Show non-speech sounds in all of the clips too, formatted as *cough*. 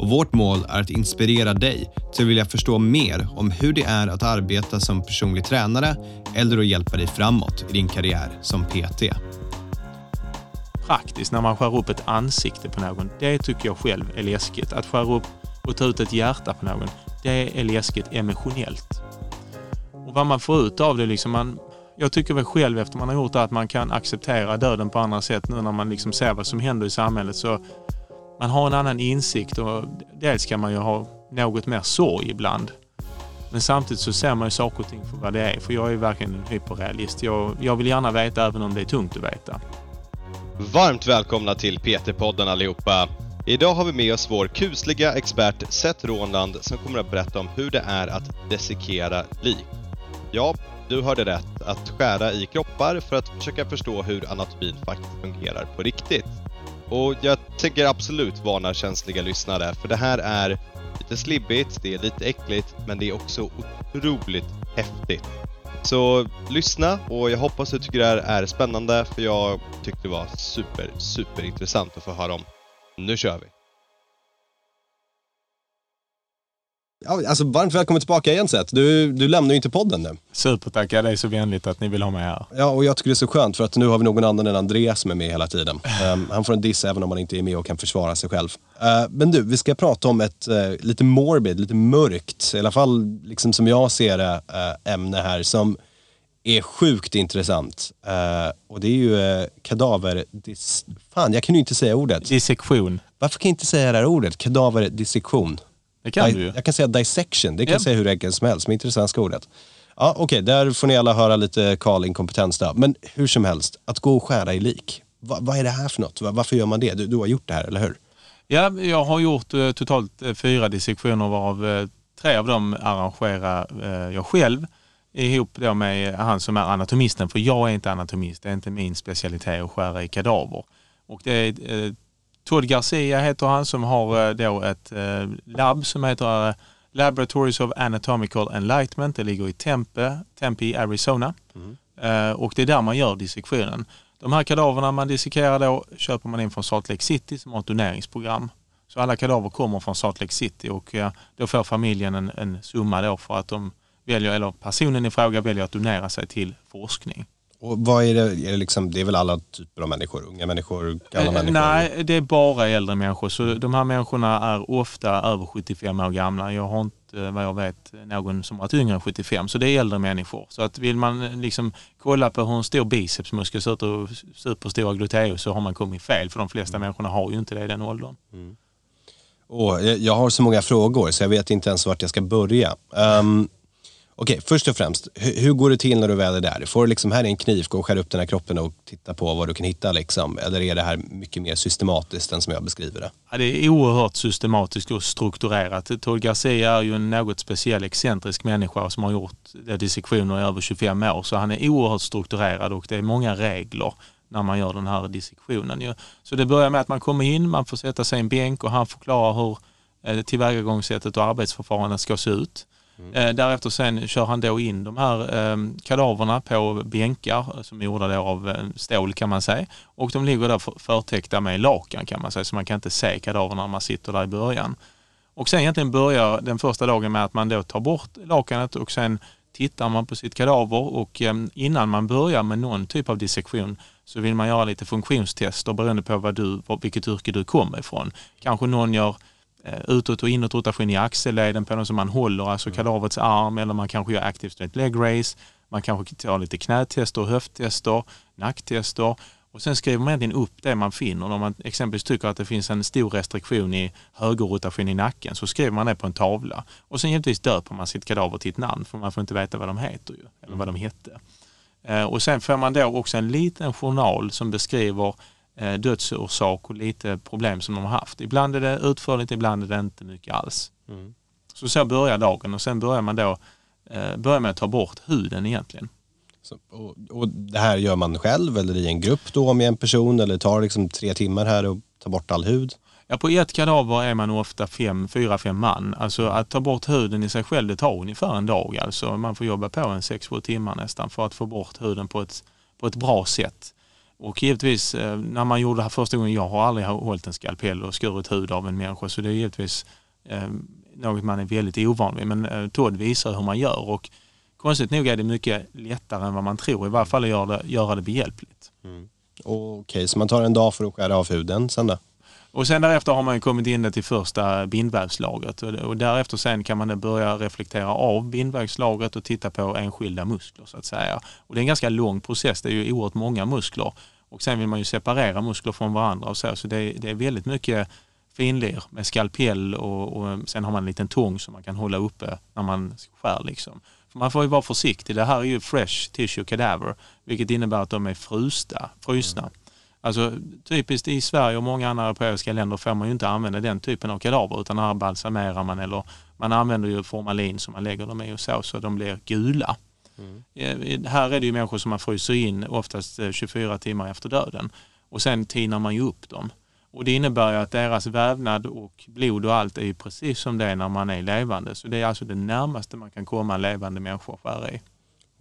och vårt mål är att inspirera dig till att vilja förstå mer om hur det är att arbeta som personlig tränare eller att hjälpa dig framåt i din karriär som PT. Praktiskt när man skär upp ett ansikte på någon, det tycker jag själv är läskigt. Att skära upp och ta ut ett hjärta på någon, det är läskigt emotionellt. Och vad man får ut av det, liksom man, jag tycker väl själv efter man har gjort det att man kan acceptera döden på andra sätt nu när man liksom ser vad som händer i samhället. Så man har en annan insikt och dels kan man ju ha något mer sorg ibland. Men samtidigt så ser man ju saker och ting för vad det är. För jag är verkligen en hyperrealist. Jag, jag vill gärna veta även om det är tungt att veta. Varmt välkomna till PT-podden allihopa! Idag har vi med oss vår kusliga expert Seth Rånland som kommer att berätta om hur det är att dissekera lik. Ja, du hörde rätt. Att skära i kroppar för att försöka förstå hur anatomin faktiskt fungerar på riktigt. Och jag tänker absolut varna känsliga lyssnare för det här är lite slibbigt, det är lite äckligt, men det är också otroligt häftigt. Så lyssna och jag hoppas du tycker det här är spännande för jag tyckte det var super, super intressant att få höra om. Nu kör vi! Ja, alltså varmt välkommen tillbaka igen Seth. Du, du lämnar ju inte podden nu. Supertack, ja, det är så vänligt att ni vill ha mig här. Ja, och jag tycker det är så skönt för att nu har vi någon annan än Andreas som är med hela tiden. Um, han får en diss även om han inte är med och kan försvara sig själv. Uh, men du, vi ska prata om ett uh, lite morbid, lite mörkt, i alla fall liksom som jag ser det, uh, ämne här som är sjukt intressant. och det är ju kadaver... Dis, fan, jag kan ju inte säga ordet. Dissektion. Varför kan jag inte säga det här ordet? Kadaverdissektion. Det kan du ju. Jag kan säga dissection, det kan Ja. jag säga hur enkelt som helst, men inte det svenska ordet. Ja, Okej, där får ni alla höra lite Karl inkompetens där. Men hur som helst, att gå och skära i lik. Va, vad är det här för något? Va, varför gör man det? Du, du har gjort det här, eller hur? Ja, jag har gjort eh, totalt eh, fyra dissektioner varav eh, tre av dem arrangerar eh, jag själv ihop då med han som är anatomisten. För jag är inte anatomist, det är inte min specialitet att skära i kadaver. Och det är eh, Todd Garcia heter han som har eh, då ett eh, labb som heter eh, Laboratories of Anatomical Enlightenment. Det ligger i Tempe, Tempe i Arizona. Eh, och det är där man gör dissektionen. De här kadaverna man dissekerar då köper man in från Salt Lake City som har ett doneringsprogram. Så alla kadaver kommer från Salt Lake City och då får familjen en, en summa då för att de väljer, eller personen i fråga väljer att donera sig till forskning. Och vad är det? Är det, liksom, det är väl alla typer av människor? Unga människor, gamla Eh, människor? Nej, det är bara äldre människor. Så de här människorna är ofta över 75 år gamla. Jag har inte, eh, vad jag vet, någon som varit yngre än 75. Så det är äldre människor. Så att vill man eh, liksom kolla på hur en stor bicepsmuskel ser ut och superstora gluteus så har man kommit fel. För de flesta människorna har ju inte det i den åldern. Åh, jag, jag har så många frågor så jag vet inte ens vart jag ska börja. Um, Okej, först och främst, hur, hur går det till när du väl är där? Får du liksom, här är en kniv, gå och skär upp den här kroppen och titta på vad du kan hitta liksom? Eller är det här mycket mer systematiskt än som jag beskriver det? Ja, det är oerhört systematiskt och strukturerat. Tord Garcia är ju en något speciell excentrisk människa som har gjort dissektioner i över 25 år. Så han är oerhört strukturerad och det är många regler när man gör den här dissektionen. ju. Så det börjar med att man kommer in, man får sätta sig i en bänk och han förklarar hur eh, tillvägagångssättet och arbetsförfarandet ska se ut. Mm. Eh, därefter sen kör han då in de här eh, kadaverna på bänkar eh, som är gjorda då av eh, stål kan man säga. Och de ligger där för- förtäckta med lakan kan man säga så man kan inte se kadaverna när man sitter där i början. Och sen egentligen börjar den första dagen med att man då tar bort lakanet och sen tittar man på sitt kadaver och ehm, innan man börjar med någon typ av dissektion så vill man göra lite funktionstester beroende på vad du, vilket yrke du kommer ifrån. Kanske någon gör utåt och inåt rotation i axelleden på någon som man håller, alltså kadavrets arm eller man kanske gör active straight leg raise. Man kanske tar lite knätester, höfttester, nacktester och sen skriver man egentligen upp det man finner. Om man exempelvis tycker att det finns en stor restriktion i högerrotation i nacken så skriver man det på en tavla. Och sen givetvis döper man sitt kadaver till ett namn för man får inte veta vad de heter ju, eller vad de hette. Eh, Och sen får man då också en liten journal som beskriver eh, dödsorsak och lite problem som de har haft. Ibland är det utförligt, ibland är det inte mycket alls. Så så börjar dagen och sen börjar man då eh, börja med att ta bort huden egentligen. Så, och, och det här gör man själv eller i en grupp då med en person eller tar liksom tre timmar här och tar bort all hud? Ja, på ett kadaver är man ofta fem, fyra, fem man. Alltså att ta bort huden i sig själv, det tar ungefär en dag. Alltså man får jobba på en sex, sju timmar nästan för att få bort huden på ett, på ett bra sätt. Och givetvis eh, när man gjorde det här första gången, jag har aldrig hållit en skalpell och skurit hud av en människa så det är givetvis eh, något man är väldigt ovan vid. Men eh, Todd visar hur man gör och konstigt nog är det mycket lättare än vad man tror. I varje fall att göra det, göra det behjälpligt. Mm. Okej, okay, så man tar en dag för att skära av huden sen då? Och sen därefter har man kommit in till första bindvävslagret och därefter sen kan man börja reflektera av bindvävslagret och titta på enskilda muskler så att säga. Och det är en ganska lång process, det är ju oerhört många muskler. Och sen vill man ju separera muskler från varandra och så, så det är, det är väldigt mycket finlir med skalpell och, och, sen har man en liten tång som man kan hålla uppe när man skär. Liksom. För man får ju vara försiktig. Det här är ju fresh tissue cadaver, vilket innebär att de är frysta. frysna. Mm. Alltså typiskt i Sverige och många andra europeiska länder får man ju inte använda den typen av kadaver utan här balsamerar man eller man använder ju formalin som man lägger dem i och så, så de blir gula. Mm. Här är det ju människor som man fryser in oftast 24 eh, timmar efter döden och sen tinar man ju upp dem. Och det innebär ju att deras vävnad och blod och allt är ju precis som det är när man är levande. Så det är alltså det närmaste man kan komma en levande människa att skära i.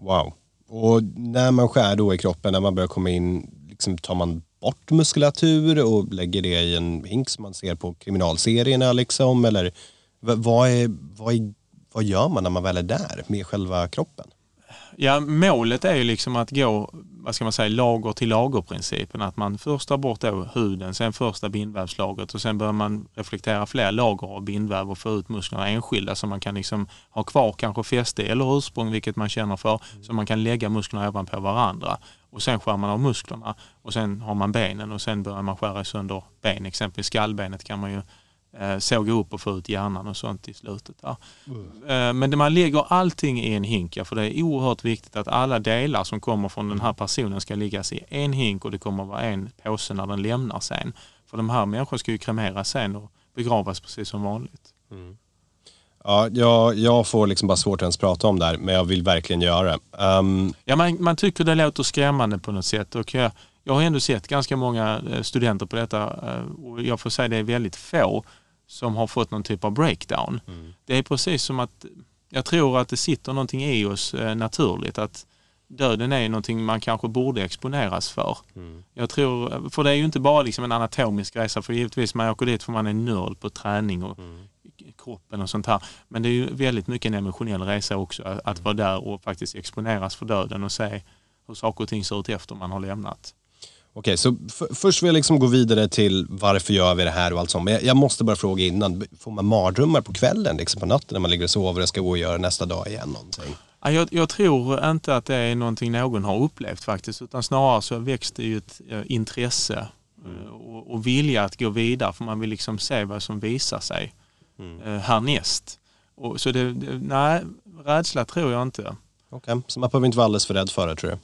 Wow. Och när man skär då i kroppen, när man börjar komma in, liksom tar man bort muskulatur och lägger det i en hink som man ser på kriminalserierna liksom? Eller vad, är, vad, är, vad gör man när man väl är där med själva kroppen? Ja, målet är ju liksom att gå, vad ska man säga, lager till lager-principen. Att man först tar bort huden, sen första bindvävslagret och sen börjar man reflektera fler lager av bindväv och få ut musklerna enskilda så man kan liksom ha kvar kanske fäste eller ursprung, vilket man känner för, så man kan lägga musklerna ovanpå varandra. Och sen skär man av musklerna och sen har man benen och sen börjar man skära sönder ben. Exempelvis skallbenet kan man ju såga upp och få ut hjärnan och sånt i slutet. Där. Mm. Eh, men man lägger allting i en hink, ja, för det är oerhört viktigt att alla delar som kommer från den här personen ska liggas i en hink och det kommer att vara en påse när den lämnar sen. För de här människorna ska ju kremeras sen och begravas precis som vanligt. Mm. Ja, jag, jag får liksom bara svårt att ens prata om det här, men jag vill verkligen göra det. Um... Ja, man, man tycker det låter skrämmande på något sätt och jag, jag har ändå sett ganska många eh, studenter på detta eh, och jag får säga det är väldigt få som har fått någon typ av breakdown. Mm. Det är precis som att jag tror att det sitter någonting i oss eh, naturligt att döden är någonting man kanske borde exponeras för. Mm. Jag tror, för det är ju inte bara liksom en anatomisk resa, för givetvis man åker dit för man är nörd på träning och mm. kroppen och sånt här. Men det är ju väldigt mycket en emotionell resa också, att, att mm. vara där och faktiskt exponeras för döden och se hur saker och ting ser ut efter man har lämnat. Okej, så först vill jag liksom gå vidare till varför gör vi det här och allt sånt. Men jag, jag måste bara fråga innan, får man mardrömmar på kvällen, liksom på natten när man ligger och sover och ska gå och göra nästa dag igen någonting? Jag, jag, tror inte att det är någonting någon har upplevt faktiskt, utan snarare så väcks det ju ett äh, intresse mm. och, och vilja att gå vidare, för man vill liksom se vad som visar sig mm. äh, härnäst. Och, så det, det, nej, rädsla tror jag inte. Okej, okay. så man behöver inte vara alldeles för rädd för det tror du?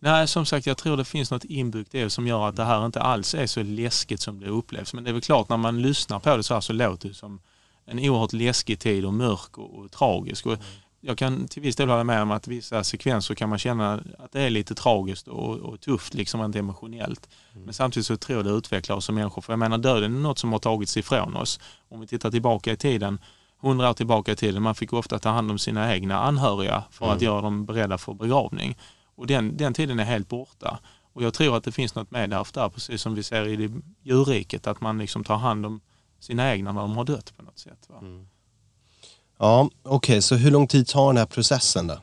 Nej, som sagt, jag tror det finns något inbyggt i det som gör att det här inte alls är så läskigt som det upplevs. Men det är väl klart, när man lyssnar på det så här så låter det som en oerhört läskig tid och mörk och, och tragisk. Och jag kan till viss del hålla med om att vissa sekvenser kan man känna att det är lite tragiskt och, och tufft, liksom rent emotionellt. Mm. Men samtidigt så tror jag det utvecklar oss som människor. För jag menar, döden är något som har tagits ifrån oss. Om vi tittar tillbaka i tiden, hundra år tillbaka i tiden, man fick ofta ta hand om sina egna anhöriga för mm. att göra dem beredda för begravning. Och den, den tiden är helt borta. Och jag tror att det finns något med där, precis som vi ser i det djurriket, att man liksom tar hand om sina egna när de har dött på något sätt. Mm. Ja, okej, okay. så hur lång tid tar den här processen då?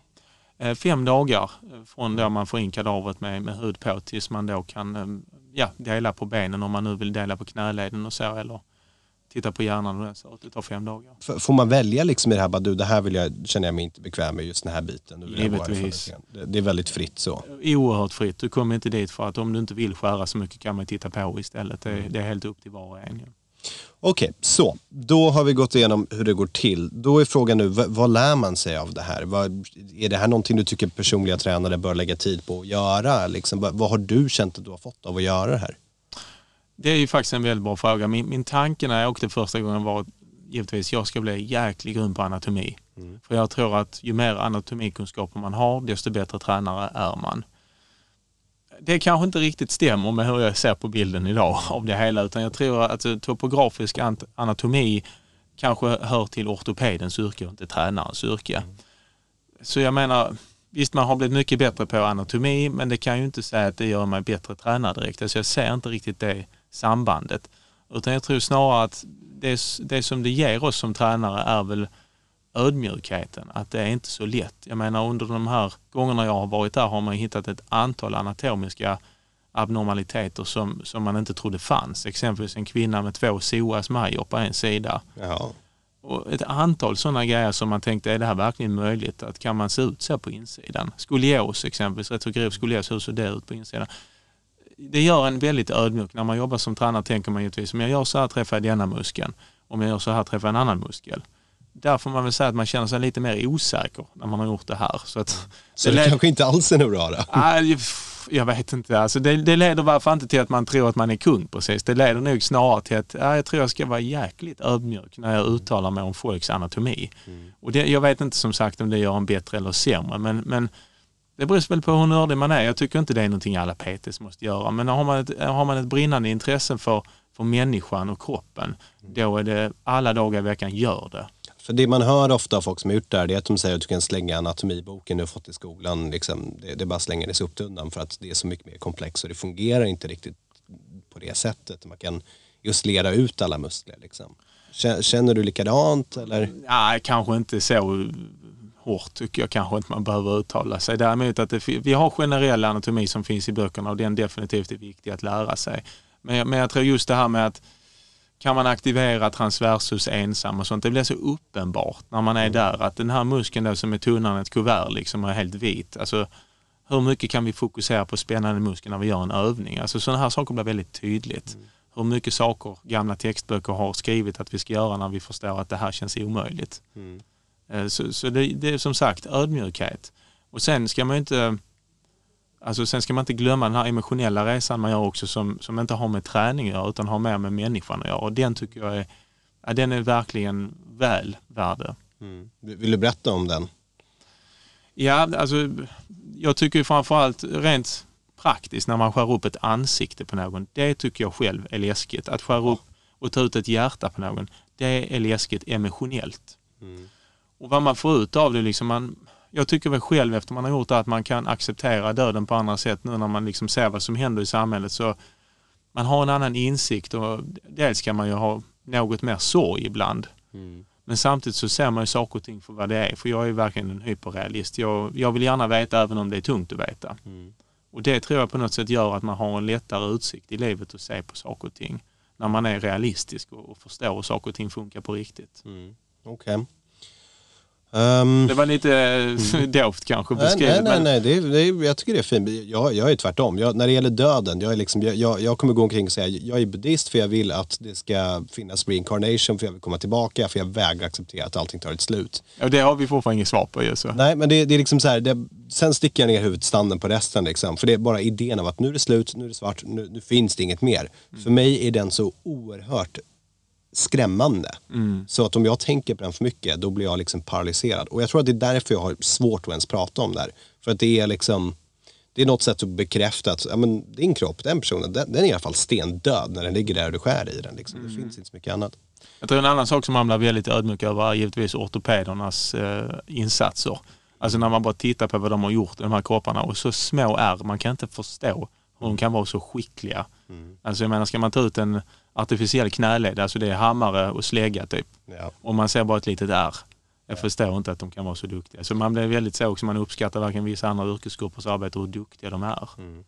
Eh, fem dagar eh, från då man får in kadavret med, med hud på tills man då kan eh, ja, dela på benen om man nu vill dela på knäleden och så eller titta på hjärnan och det, så det tar fem dagar. får man välja liksom i det här, bara, du det här vill jag, känner jag mig inte bekväm med, just den här biten? Givetvis. Det, det är väldigt fritt så? Oerhört fritt. Du kommer inte dit för att om du inte vill skära så mycket kan man titta på istället. Det, mm. det är helt upp till var och en. Ja. Okej, okay, så då har vi gått igenom hur det går till. Då är frågan nu, vad, vad lär man sig av det här? Vad, är det här någonting du tycker personliga tränare bör lägga tid på att göra? Liksom, vad, vad har du känt att du har fått av att göra det här? Det är ju faktiskt en väldigt bra fråga. Min, min tanke när jag åkte första gången var givetvis jag ska bli jäkligt grym på anatomi. Mm. För jag tror att ju mer anatomikunskaper man har, desto bättre tränare är man. Det kanske inte riktigt stämmer med hur jag ser på bilden idag *laughs* av det hela, utan jag tror att topografisk anatomi kanske hör till ortopedens yrke och inte tränarens yrke. Mm. Så jag menar, visst man har blivit mycket bättre på anatomi, men det kan ju inte säga att det gör mig bättre tränare direkt. Alltså jag ser inte riktigt det sambandet. Utan jag tror snarare att det, det som det ger oss som tränare är väl ödmjukheten, att det är inte så lätt. Jag menar under de här gångerna jag har varit där har man hittat ett antal anatomiska abnormaliteter som, som man inte trodde fanns. Exempelvis en kvinna med två psoas major på en sida. Ja. Och ett antal sådana grejer som man tänkte, är det här verkligen möjligt? Att kan man se ut så på insidan? Skolios exempelvis, retrogrov skolios, hur ser det ut på insidan? Det gör en väldigt ödmjuk. När man jobbar som tränare tänker man givetvis, om jag gör så här träffar jag denna muskeln. Om jag gör så här träffar jag en annan muskel där får man väl säga att man känner sig lite mer osäker när man har gjort det här. Så, att, så det, det kanske inte alls är något bra då? jag vet inte. Alltså det, det leder varför inte till att man tror att man är kung precis. Det leder nog snarare till att ja, jag tror jag ska vara jäkligt ödmjuk när jag uttalar mig om folks anatomi. Mm. Och det, jag vet inte som sagt om det gör en bättre eller sämre men, men det beror väl på hur nördig man är. Jag tycker inte det är någonting alla PTs måste göra. Men har man ett, har man ett brinnande intresse för, för människan och kroppen, då är det alla dagar i veckan gör det. För det man hör ofta av folk som har gjort det här, det är att de säger att du kan slänga anatomiboken du har fått i skolan. Liksom, det, det bara slänger upp undan för att det är så mycket mer komplext och det fungerar inte riktigt på det sättet. Man kan just leda ut alla muskler. Liksom. Känner du likadant eller? Nej, kanske inte så hårt tycker jag kanske inte man behöver uttala sig. Däremot att det, vi har generell anatomi som finns i böckerna och den definitivt är viktig att lära sig. Men, men jag tror just det här med att kan man aktivera transversus ensam och sånt. Det blir så uppenbart när man är mm. där att den här muskeln då som är tunnare än ett kuvert liksom är helt vit. Alltså, hur mycket kan vi fokusera på spännande muskler när vi gör en övning? Alltså sådana här saker blir väldigt tydligt. Mm. Hur mycket saker gamla textböcker har skrivit att vi ska göra när vi förstår att det här känns omöjligt. Mm. Eh, så, så det, det, är som sagt ödmjukhet. Och sen ska man inte Alltså sen ska man inte glömma den här emotionella resan man gör också som, som inte har med träning att göra utan har mer med människan att göra. Och den tycker jag är, ja, den är verkligen väl värd mm. Vill du berätta om den? Ja, alltså jag tycker framförallt rent praktiskt när man skär upp ett ansikte på någon. Det tycker jag själv är läskigt. Att skära upp och ta ut ett hjärta på någon, det är läskigt emotionellt. Mm. Och vad man får ut av det, liksom man, jag tycker väl själv efter man har gjort det att man kan acceptera döden på andra sätt nu när man liksom ser vad som händer i samhället. Så man har en annan insikt och dels kan man ju ha något mer sorg ibland. Mm. Men samtidigt så ser man ju saker och ting för vad det är. För jag är verkligen en hyperrealist. Jag, jag vill gärna veta även om det är tungt att veta. Mm. Och det tror jag på något sätt gör att man har en lättare utsikt i livet att se på saker och ting. När man är realistisk och, och förstår hur saker och ting funkar på riktigt. Mm. Okej. Okay. Um, det var lite mm. *laughs* dovt kanske beskrivet. Nej, nej, nej, det, det, jag tycker det är fint. Jag, jag är tvärtom. Jag, när det gäller döden, jag, är liksom, jag, jag kommer gå omkring och säga jag är buddhist för jag vill att det ska finnas reincarnation för jag vill komma tillbaka för jag vägrar acceptera att allting tar ett slut. Ja, det har vi fortfarande inget svar på ju. Så. Nej, men det, det är liksom så här, det, sen sticker jag ner huvudstanden på resten liksom. För det är bara idén av att nu är det slut, nu är det svart, nu, nu finns det inget mer. Mm. För mig är den så oerhört skrämmande. Mm. Så att om jag tänker på den för mycket, då blir jag liksom paralyserad. Och jag tror att det är därför jag har svårt att ens prata om det här. För att det är liksom, det är något sätt att bekräfta att ja, men din kropp, den personen, den, den är i alla fall stendöd när den ligger där och du skär i den. Liksom. Mm. Det finns inte så mycket annat. Jag tror en annan sak som man blir väldigt ödmjuk över är givetvis ortopedernas eh, insatser. Alltså när man bara tittar på vad de har gjort i de här kropparna och så små är, man kan inte förstå hur de kan vara så skickliga. Mm. Alltså jag menar, ska man ta ut en artificiell knäled, alltså det är hammare och slägga typ. Ja. Och man ser bara ett litet R. Jag ja. förstår inte att de kan vara så duktiga. Så man blir väldigt så också, man uppskattar verkligen vissa andra yrkesgruppers arbete och hur duktiga de är. Mm.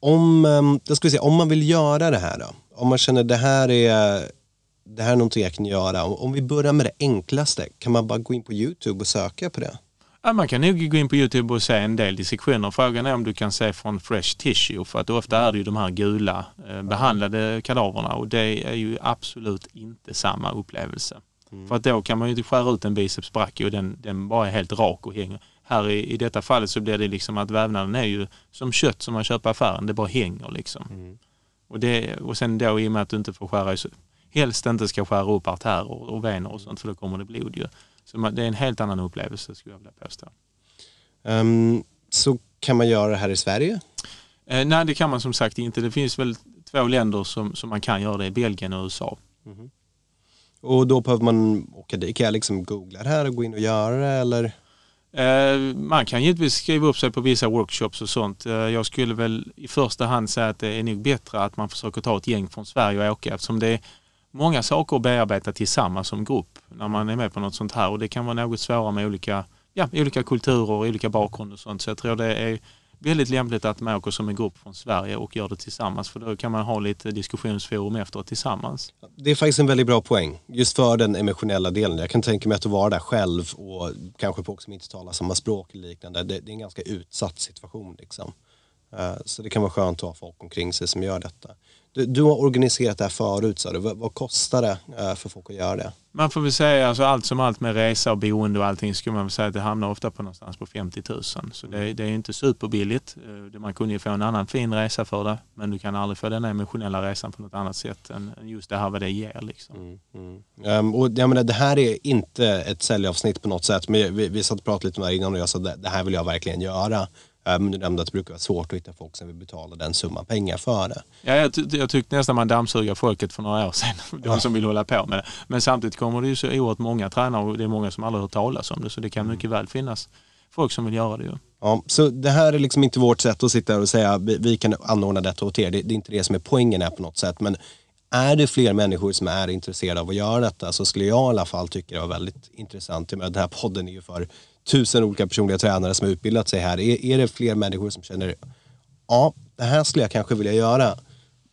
Om, ehm, då ska vi se, om man vill göra det här då? Om man känner det här är det här är någonting jag kan göra. Om vi börjar med det enklaste, kan man bara gå in på Youtube och söka på det? Ja, man kan nog gå in på Youtube och se en del dissektioner. Frågan är om du kan se från fresh tissue för att ofta är det ju de här gula eh, behandlade kadaverna och det är ju absolut inte samma upplevelse. Mm. För att då kan man ju inte skära ut en bicepsbracke och den, den bara är helt rak och hänger. Här i, i detta fallet så blir det liksom att vävnaden är ju som kött som man köper i affären, det bara hänger liksom. Mm. Och, det, och sen då i och med att du inte får skära, helst inte ska skära upp artärer och vener och sånt för då kommer det blod ju Så man, det är en helt annan upplevelse skulle jag vilja påstå. Um, så kan man göra det här i Sverige? Eh, nej, det kan man som sagt inte. Det finns väl två länder som, som man kan göra det, Belgien och USA. Mm. Och då behöver man åka dit. Kan jag liksom googla det här och gå in och göra det eller? Eh, man kan givetvis skriva upp sig på vissa workshops och sånt. Eh, jag skulle väl i första hand säga att det är nog bättre att man försöker ta ett gäng från Sverige och åka eftersom det många saker att bearbeta tillsammans som grupp när man är med på något sånt här och det kan vara något svårare med olika, ja, olika kulturer och olika bakgrunder och sånt. Så jag tror det är väldigt lämpligt att man åker som en grupp från Sverige och gör det tillsammans för då kan man ha lite diskussionsforum efteråt tillsammans. Det är faktiskt en väldigt bra poäng just för den emotionella delen. Jag kan tänka mig att vara där själv och kanske folk som inte talar samma språk eller liknande. Det, är en ganska utsatt situation liksom. Eh, så det kan vara skönt att ha folk omkring sig som gör detta. Du, du har organiserat det här förut sa du. Vad, vad, kostar det eh, för folk att göra det? Man får väl säga alltså allt som allt med resa och boende och allting skulle man väl säga att det hamnar ofta på någonstans på 50 000. Så det, det är inte superbilligt. Eh, man kunde ju få en annan fin resa för det men du kan aldrig få den emotionella resan på något annat sätt än just det här vad det ger. Liksom. Mm, mm. Um, och jag menar, det här är inte ett säljavsnitt på något sätt men vi, vi satt och pratade lite om det här innan och jag sa att det här vill jag verkligen göra. Men du nämnde att det brukar vara svårt att hitta folk som vill betala den summan pengar för det. Ja, jag, ty jag tyckte nästan man dammsuger folket för några år sedan, *laughs* de som vill hålla på med det. Men samtidigt kommer det ju så oerhört många tränare och det är många som aldrig hört talas om det så det kan mycket väl finnas folk som vill göra det ju. Ja, så det här är liksom inte vårt sätt att sitta och säga vi, vi kan anordna detta åt er. Det, det är inte det som är poängen här på något sätt. Men är det fler människor som är intresserade av att göra detta så skulle jag i alla fall tycka det var väldigt intressant. Den här podden är ju för tusen olika personliga tränare som har utbildat sig här. Är, är det fler människor som känner ja, det här skulle jag kanske vilja göra.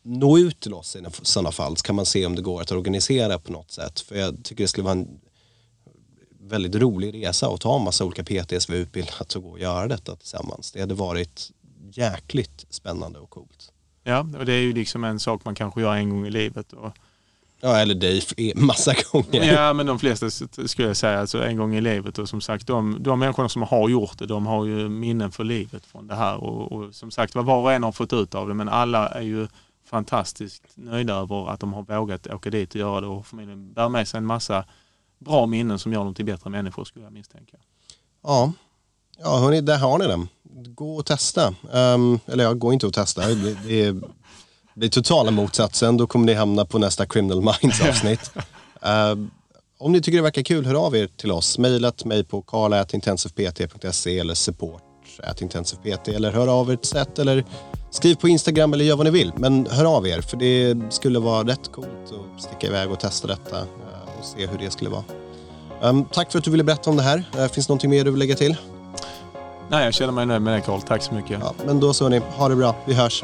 Nå ut till oss i sådana fall så kan man se om det går att organisera på något sätt. För jag tycker det skulle vara en väldigt rolig resa att ta en massa olika PTs vi utbildat och gå och göra detta tillsammans. Det hade varit jäkligt spännande och coolt. Ja, och det är ju liksom en sak man kanske gör en gång i livet. Och Ja, eller dig massa *laughs* gånger. Ja, men de flesta skulle jag säga alltså en gång i livet. Och som sagt, de, de människorna som har gjort det, de har ju minnen för livet från det här. Och, och som sagt, vad var och en har fått ut av det, men alla är ju fantastiskt nöjda över att de har vågat åka dit och göra det och förmodligen bär med sig en massa bra minnen som gör dem till bättre människor skulle jag misstänka. Ja, ja hörni, där har ni den. Gå och testa. Um, eller ja, gå inte och testa. Det, det är det är totala motsatsen. Då kommer ni hamna på nästa Criminal Minds *laughs* avsnitt. uh, om ni tycker det verkar kul, hör av er till oss. Mejlat mig på karla.intensivpt.se eller support.intensivpt eller hör av er till sätt eller skriv på Instagram eller gör vad ni vill. Men hör av er för det skulle vara rätt coolt att sticka iväg och testa detta uh, och se hur det skulle vara. Um, tack för att du ville berätta om det här. Uh, finns det någonting mer du vill lägga till? Nej, jag känner mig nöjd med det Carl. Tack så mycket. Ja, men då så ni, ha det bra. Vi hörs.